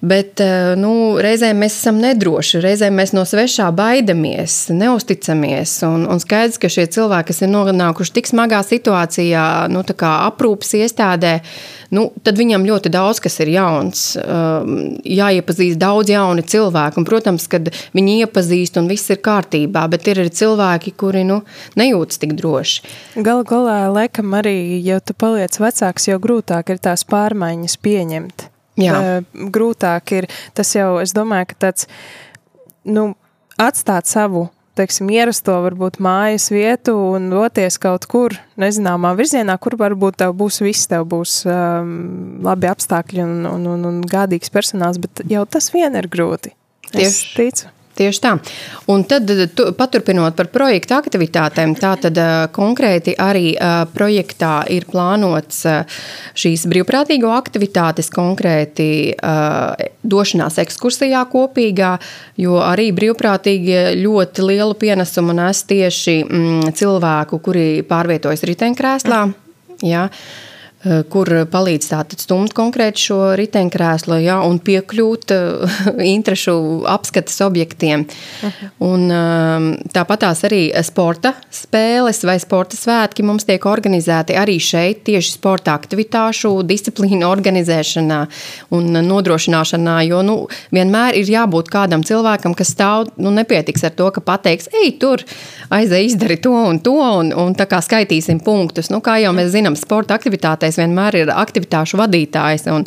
Bet eh, nu, reizēm mēs esam nedroši, reizēm mēs no svešā baidamies, neusticamies. Un, un skaidrs, ka šie cilvēki, kas ir nonākuši tik smagā situācijā, nu, aprūpes iestādē, nu, tad viņam ļoti daudz kas ir jauns. Um, jāiepazīst daudz jauni cilvēki. Un, protams, kad viņi iepazīst un viss ir kārtībā, bet ir arī cilvēki, kuri nu, nejūtas tik droši. Galu galā, laikam, arī, ja tu paliec vecāks, jo grūtāk ir tās pārmaiņas pieņemt. Jā. grūtāk ir tas jau, es domāju, ka tāds, nu, atstāt savu, teiksim, ierasto varbūt mājas vietu un doties kaut kur nezināmā virzienā, kur varbūt tev būs viss, tev būs um, labi apstākļi un, un, un, un gādīgs personāls, bet jau tas vien ir grūti. Tieši. Es ticu. Tieši tā. Un tad, tu, paturpinot par projekta aktivitātēm, tā tad konkrēti arī projektā ir plānots šīs brīvprātīgo aktivitātes, konkrēti došanās ekskursijā kopīgā, jo arī brīvprātīgi ļoti lielu pienesumu nes tieši mm, cilvēku, kuri pārvietojas riteņkrēslā. Ja, Eh, kur palīdz tātad stumt konkrēti šo riteņkrēslu ja, un piekļūt uh, interešu apskates objektiem. Uh -huh. un, um, tāpat tās arī sporta spēles vai sporta svētki mums tiek organizēti arī šeit, tieši sporta aktivitāšu, disciplīnu organizēšanā un nodrošināšanā, jo nu, vienmēr ir jābūt kādam cilvēkam, kas stāv, nu nepietiks ar to, ka pateiks, ej tur, aizej izdari to un to, un, un tā kā skaitīsim punktus. Nu, kā jau mēs zinām, sporta aktivitātēs vadītājs vienmēr ir aktivitāšu vadītājs. Un,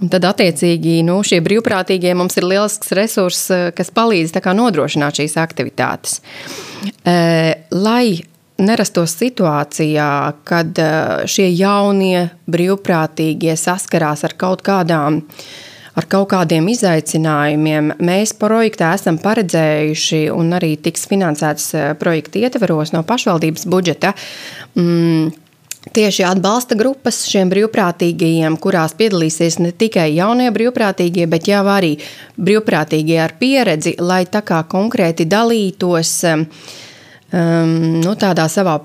un tad, attiecīgi, nu, šie brīvprātīgie mums ir lielisks resurs, eh, kas palīdz nodrošināt šīs aktivitātes. E, lai nerastos situācijā, kad eh, šie jaunie brīvprātīgie saskarās ar kaut kādām ar kaut kādiem izaicinājumiem. Mēs projektā esam paredzējuši, un arī tiks finansēts projekta ietveros no pašvaldības budžeta. Mm, Tieši atbalsta grupas šiem brīvprātīgajiem, kurās piedalīsies ne tikai jaunie brīvprātīgie, bet jau arī brīvprātīgie ar pieredzi, lai tā kā konkrēti dalītos um, nu, tādā savā,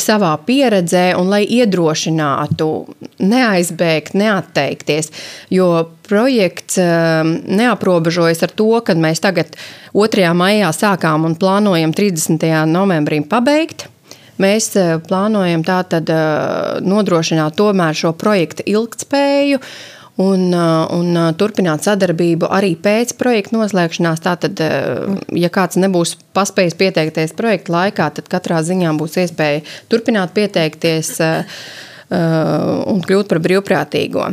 savā pieredzē un lai iedrošinātu neaizbēgt, neatteikties. Jo projekts um, neaprobežojas ar to, ka mēs tagad 2. maijā sākām un plānojam 30. novembrim pabeigt Mēs eh, plānojam tātad eh, nodrošināt tomēr šo projektu ilgtspēju un, eh, un turpināt sadarbību arī pēc projekta noslēgšanās. Tātad, ja kāds nebūs paspējis pieteikties projekta laikā, tad katrā ziņā būs iespēja turpināt pieteikties un kļūt par brīvprātīgo.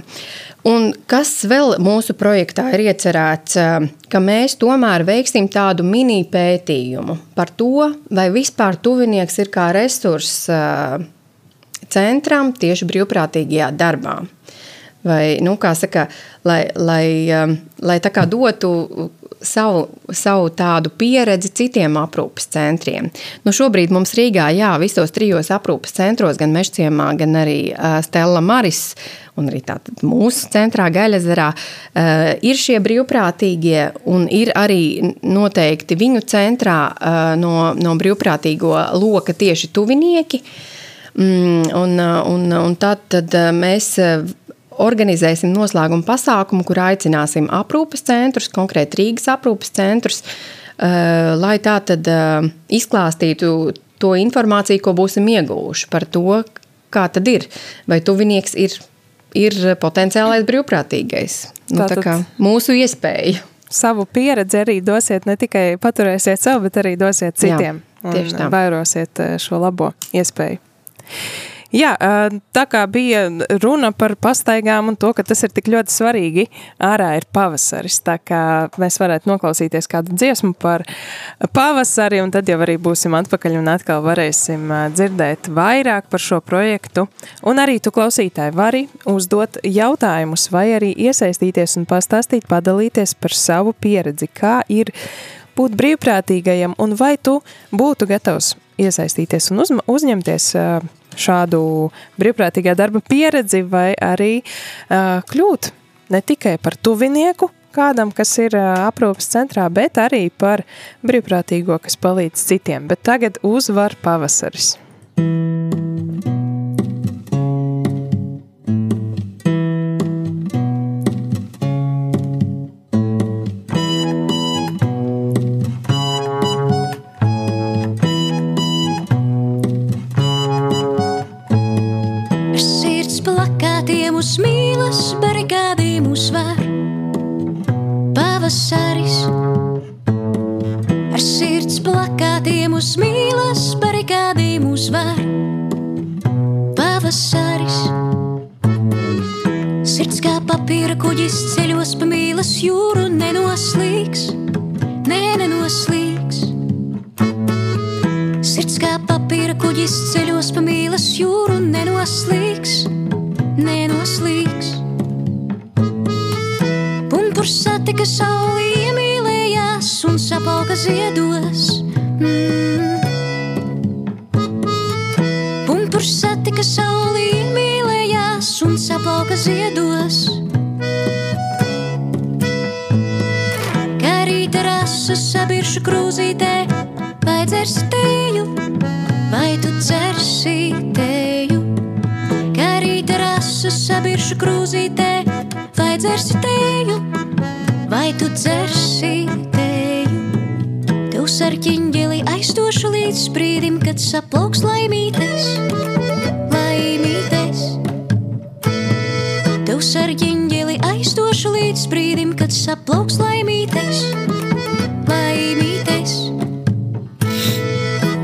Un kas vēl mūsu projektā ir iecerēts, ka mēs tomēr veiksim tādu mini pētījumu par to, vai vispār tuvinieks ir kā resurss centram tieši brīvprātīgajā darbā. Vai, nu, kā saka, lai, lai, lai tā kā dotu savu, savu tādu pieredzi citiem aprūpes centriem. Nu, šobrīd mums Rīgā, jā, visos trijos aprūpes centros, gan Mežciemā, gan arī uh, Stella Maris, un arī mūsu centrā Gaļazarā, uh, ir šie brīvprātīgie, un ir arī noteikti viņu centrā uh, no, no brīvprātīgo loka tieši tuvinieki. Mm, un, un, un tad, tad mēs organizēsim noslēguma pasākumu, kur aicināsim aprūpes centrus, konkrēti Rīgas aprūpes centrus, eh, lai tā tad eh, izklāstītu to informāciju, ko būsim ieguvuši par to, kā tad ir. Vai tuvinieks ir, ir potenciālais brīvprātīgais? Nu, tā kā mūsu iespēja. Savu pieredzi arī dosiet, ne tikai paturēsiet sev, bet arī dosiet citiem. Jā, tieši tā. Vairosiet eh, šo labo iespēju. Jā, tā kā bija runa par pastaigām un to, ka tas ir tik ļoti svarīgi, ārā ir pavasaris, tā kā mēs varētu noklausīties kādu dziesmu par pavasari, un tad jau arī būsim atpakaļ un atkal varēsim dzirdēt vairāk par šo projektu. Un arī tu klausītāji vari uzdot jautājumus vai arī iesaistīties un pastāstīt, padalīties par savu pieredzi, kā ir būt brīvprātīgajam, un vai tu būtu gatavs iesaistīties un uz, uzņemties uh, šādu brīvprātīgā darba pieredzi, vai arī uh, kļūt ne tikai par tuvinieku kādam, kas ir uh, aprūpas centrā, bet arī par brīvprātīgo, kas palīdz citiem. Bet tagad uzvar pavasaris. plakātiem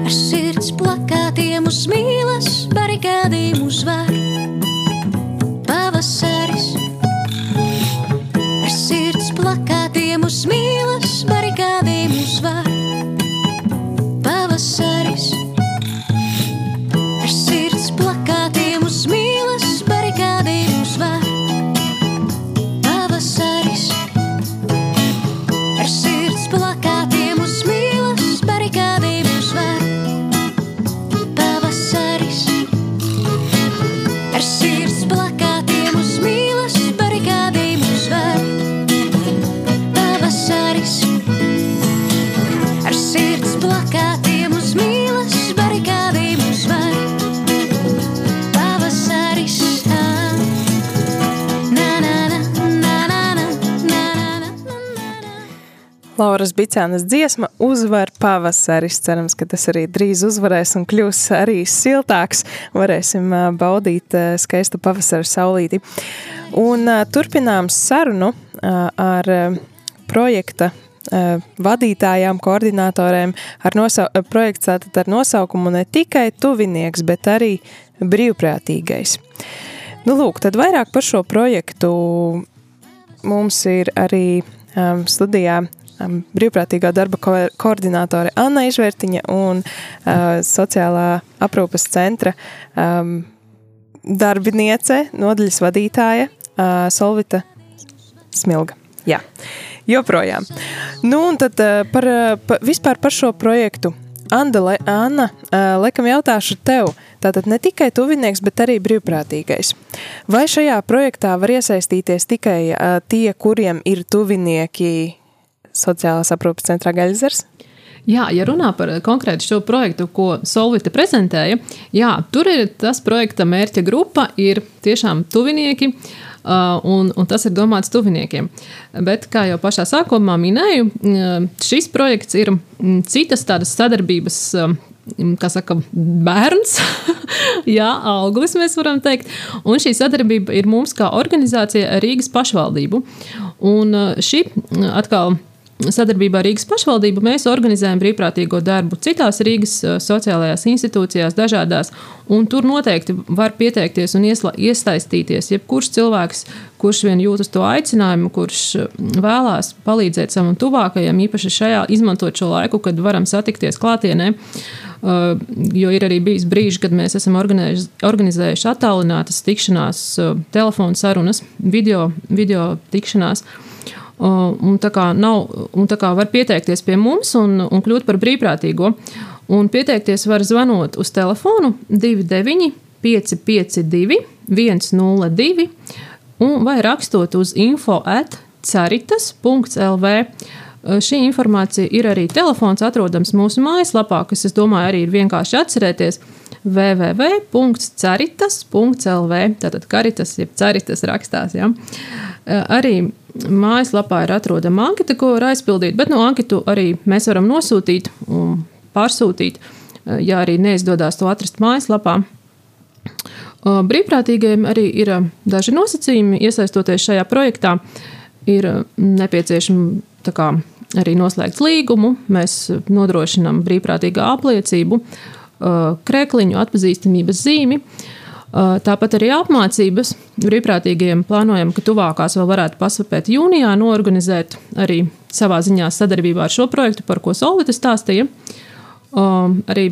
Ar sirds plakātiem uz mīlas, barikādiem uzvar. Bicānas dziesma uzvar pavasaris. Cerams, ka tas arī drīz uzvarēs un kļūs arī siltāks. Varēsim baudīt skaistu pavasara saulīti. Un turpinām sarunu ar projekta vadītājām, koordinatoriem ar projekts tātad ar nosaukumu ne tikai tuvinieks, bet arī brīvprātīgais. Nu, lūk, tad vairāk par šo projektu mums ir arī um, studijā um, brīvprātīgā darba ko koordinātore Anna Izvērtiņa un uh, sociālā aprūpes centra um, darbiniece, nodaļas vadītāja uh, Solvita Smilga. Jā, joprojām. Nu, un tad uh, par, uh, pa, vispār par šo projektu. Anda, le, Anna, uh, laikam jautāšu tev, tātad ne tikai tuvinieks, bet arī brīvprātīgais. Vai šajā projektā var iesaistīties tikai uh, tie, kuriem ir tuvinieki sociālās aprūpes centrā Gaļzers? Jā, ja runā par konkrētu šo projektu, ko Solvita prezentēja, jā, tur ir tas projekta mērķa grupa, ir tiešām tuvinieki, uh, un, un tas ir domāts tuviniekiem. Bet, kā jau pašā sākumā minēju, uh, šis projekts ir mm, citas tādas sadarbības. uh, Kā saka, bērns, jā, auglis mēs varam teikt. Un šī sadarbība ir mums kā organizācija Rīgas pašvaldību. Un šī uh, atkal Sadarbībā ar Rīgas pašvaldību mēs organizējam brīvprātīgo darbu citās Rīgas uh, sociālajās institūcijās, dažādās. Un tur noteikti var pieteikties un iesla, iesaistīties jebkurš cilvēks, kurš vien jūtas to aicinājumu, kurš uh, vēlās palīdzēt savam tuvākajam, īpaši šajā izmantot šo laiku, kad varam satikties klātienē. Uh, jo ir arī bijis brīži, kad mēs esam organizējuši, attālinātas tikšanās, telefona sarunas, video, video tikšanās. Un tā kā, nav, un tā kā var pieteikties pie mums un, un kļūt par brīvprātīgo. Un pieteikties var zvanot uz telefonu 29 552 102 vai rakstot uz info at caritas.lv. Šī informācija ir arī telefons atrodams mūsu mājaslapā, kas, es domāju, arī ir vienkārši atcerēties www.caritas.lv. Tātad karitas, jeb caritas rakstās. Ja? Arī mājaslapā ir atrodama anketa, ko var aizpildīt, bet no anketu arī mēs varam nosūtīt un pārsūtīt, ja arī neizdodas to atrast mājaslapā. Brīvprātīgajiem arī ir daži nosacījumi, iesaistoties šajā projektā. Ir nepieciešama kā, arī noslēgts līgumu, mēs nodrošinām brīvprātīgā apliecību, krēkliņu atpazīstamības zīmi. Tāpat arī apmācības brīvprātīgajiem plānojam, ka tuvākās vēl varētu pasvapēt jūnijā, norganizēt arī savā ziņā sadarbībā ar šo projektu, par ko Solvita stāstīja. Arī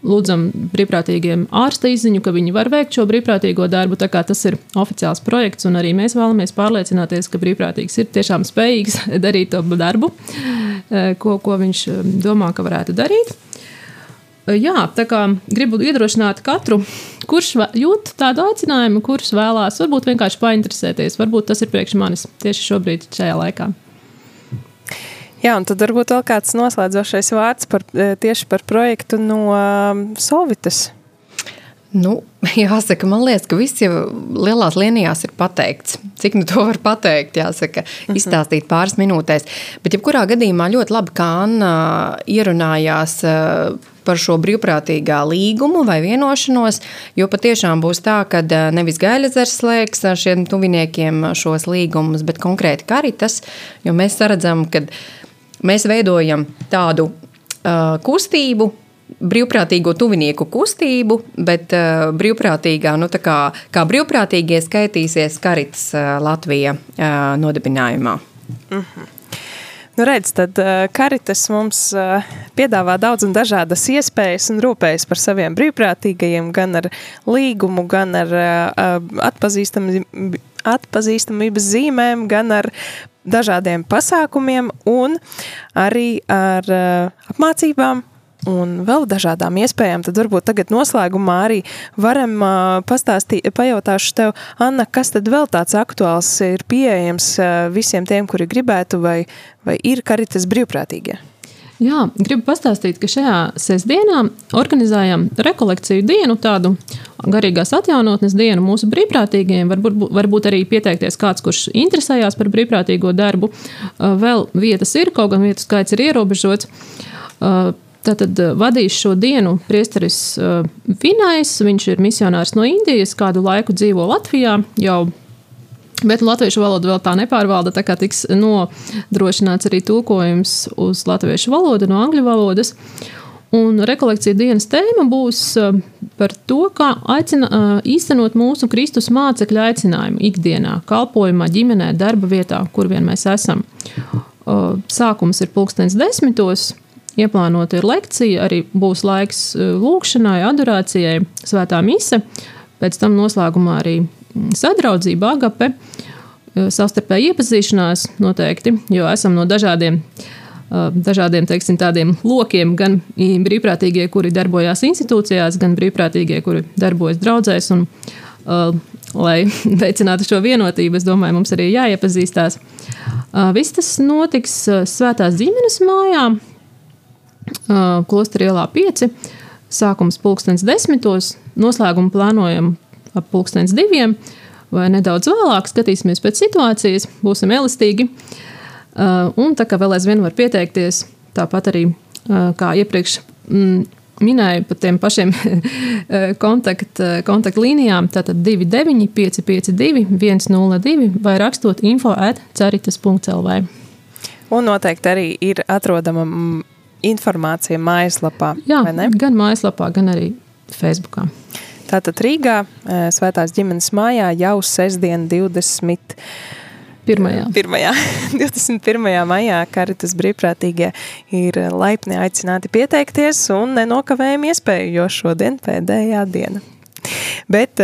lūdzam brīvprātīgiem ārsta izziņu, ka viņi var veikt šo brīvprātīgo darbu. Tas ir oficiāls projekts, un arī mēs vēlamies pārliecināties, ka brīvprātīgs ir tiešām spējīgs darīt to darbu, ko, ko viņš domā, ka varētu darīt. Jā, tā kā gribu iedrošināt katru, kurš jūt tādu aicinājumu, kurš vēlās, varbūt vienkārši painteresēties. Varbūt tas ir priekš manis tieši šobrīd, šajā laikā. Jā, un tad varbūt vēl kāds noslēdzošais vārds par, tieši par projektu no Sovitas. Nu, jāsaka, man liekas, ka viss jau lielās līnijās ir pateikts. Cik nu to var pateikt, jāsaka, mhm. izstāstīt pāris minūtēs. Bet, jebkurā gadījumā, ļoti labi, kā Anna ierunājās par šo brīvprātīgā līgumu vai vienošanos, jo patiešām būs tā, ka e, nevis Gailezers slēgs ar šiem tuviniekiem šos līgumus, bet konkrēti Karitas, jo mēs redzam, ka Mēs veidojam tādu uh, kustību, brīvprātīgo tuvinieku kustību, bet uh, brīvprātīgā, nu, kā, kā brīvprātīgie skaitīsies Karitas uh, Latvija uh, nodibinājumā. Mm -hmm. Nu, redz, tad uh, Karitas mums uh, piedāvā daudz un dažādas iespējas un rūpējas par saviem brīvprātīgajiem, gan ar līgumu, gan ar atpazīstamību atpazīstamības zīmēm, gan ar dažādiem pasākumiem un arī ar apmācībām un vēl dažādām iespējām. Tad varbūt tagad noslēgumā arī varam uh, pastāstīt, pajautāšu tev, Anna, kas tad vēl tāds aktuāls ir pieejams uh, visiem tiem, kuri gribētu vai, vai ir karitas brīvprātīgie? Jā, gribu pastāstīt, ka šajā sestdienā organizējam rekolekciju dienu, tādu garīgās atjaunotnes dienu mūsu brīvprātīgajiem. Varbūt, varbūt arī pieteikties kāds, kurš interesējās par brīvprātīgo darbu. Vēl vietas ir, kaut gan vietu skaits ir ierobežots. Tātad vadīs šo dienu priesteris Vinais. Viņš ir misionārs no Indijas, kādu laiku dzīvo Latvijā jau Bet latviešu valodu vēl tā nepārvalda, tā kā tiks nodrošināts arī tulkojums uz latviešu valodu no angļu valodas. Un rekolekcija dienas tēma būs uh, par to, kā aicina, īstenot mūsu Kristus mācekļu aicinājumu ikdienā, kalpošanā, ģimenē, darba vietā, kur vien mēs esam. Sākums ir pulkstenis desmitos. Ieplānota ir lekcija, arī būs laiks lūkšanai, adorācijai, svētā mise. Pēc tam noslēgumā arī sadraudzība, agape, eh, savstarpēja iepazīšanās noteikti, jo esam no dažādiem. Eh, dažādiem teiksim, tādiem lokiem, gan brīvprātīgie, kuri darbojās institūcijās, gan brīvprātīgie, kuri darbojas draudzēs. Un, uh, lai veicinātu šo vienotību, es domāju, mums arī jāiepazīstās. Uh, viss tas notiks Svētās ģimenes mājā, Klostra ielā 5. Sākums pulkstenis desmitos, noslēgumu plānojam ap pulkstenes diviem vai nedaudz vēlāk. Skatīsimies pēc situācijas, būsim elastīgi. Un tā kā vēl aizvien var pieteikties, tāpat arī kā iepriekš mm, minēju par tiem pašiem kontakt, kontaktlīnijām, tātad 29, 552, 102 vai rakstot info at ceritas.lv. Un noteikti arī ir atrodama mm, informācija mājaslapā. Jā, gan mājaslapā, gan arī Facebookā. Tātad Rīgā Svētās ģimenes mājā jau sestdien 20. Pirmajā. Pirmajā, 21. maijā Karitas brīvprātīgie ir laipni aicināti pieteikties un nenokavējam iespēju, jo šodien pēdējā diena. Bet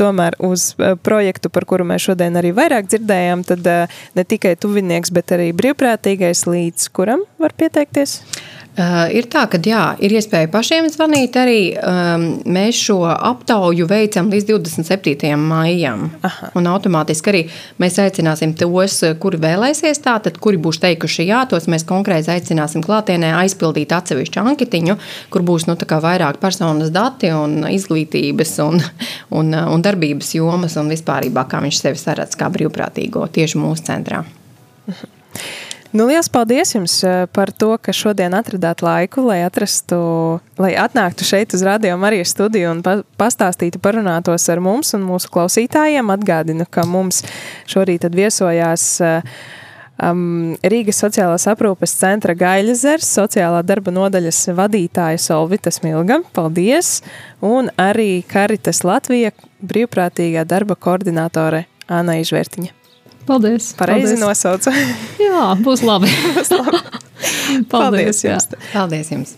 tomēr uz projektu, par kuru mēs šodien arī vairāk dzirdējām, tad ne tikai tuvinieks, bet arī brīvprātīgais līdz kuram var pieteikties? Uh, ir tā, ka jā, ir iespēja pašiem zvanīt. Arī um, mēs šo aptauju veicam līdz 27. maijam. Aha. Un automātiski arī mēs aicināsim tos, kuri vēlēsies, tātad, kuri būs teikuši jā, tos mēs konkrēti aicināsim klātienē aizpildīt atsevišķu anketiņu, kur būs nu, vairāk personas dati un izglītības un, un, un darbības jomas un vispārībā, kā viņš sevi saredz kā brīvprātīgo tieši mūsu centrā. Aha. Nu, liels paldies jums eh, par to, ka šodien atradāt laiku, lai atrastu, lai atnāktu šeit uz Radio Marijas studiju un pa pastāstītu, parunātos ar mums un mūsu klausītājiem. Atgādinu, ka mums šorīt viesojās uh, um, Rīgas sociālās aprūpes centra Gaļazers, sociālā darba nodaļas vadītāja Solvita Smilga. Paldies! Un arī Karitas Latvija brīvprātīgā darba koordinātore Āna Izvērtiņa. Paldies! Pareizi nosauca. jā, būs labi. būs labi. Paldies, Paldies jums! Paldies jums!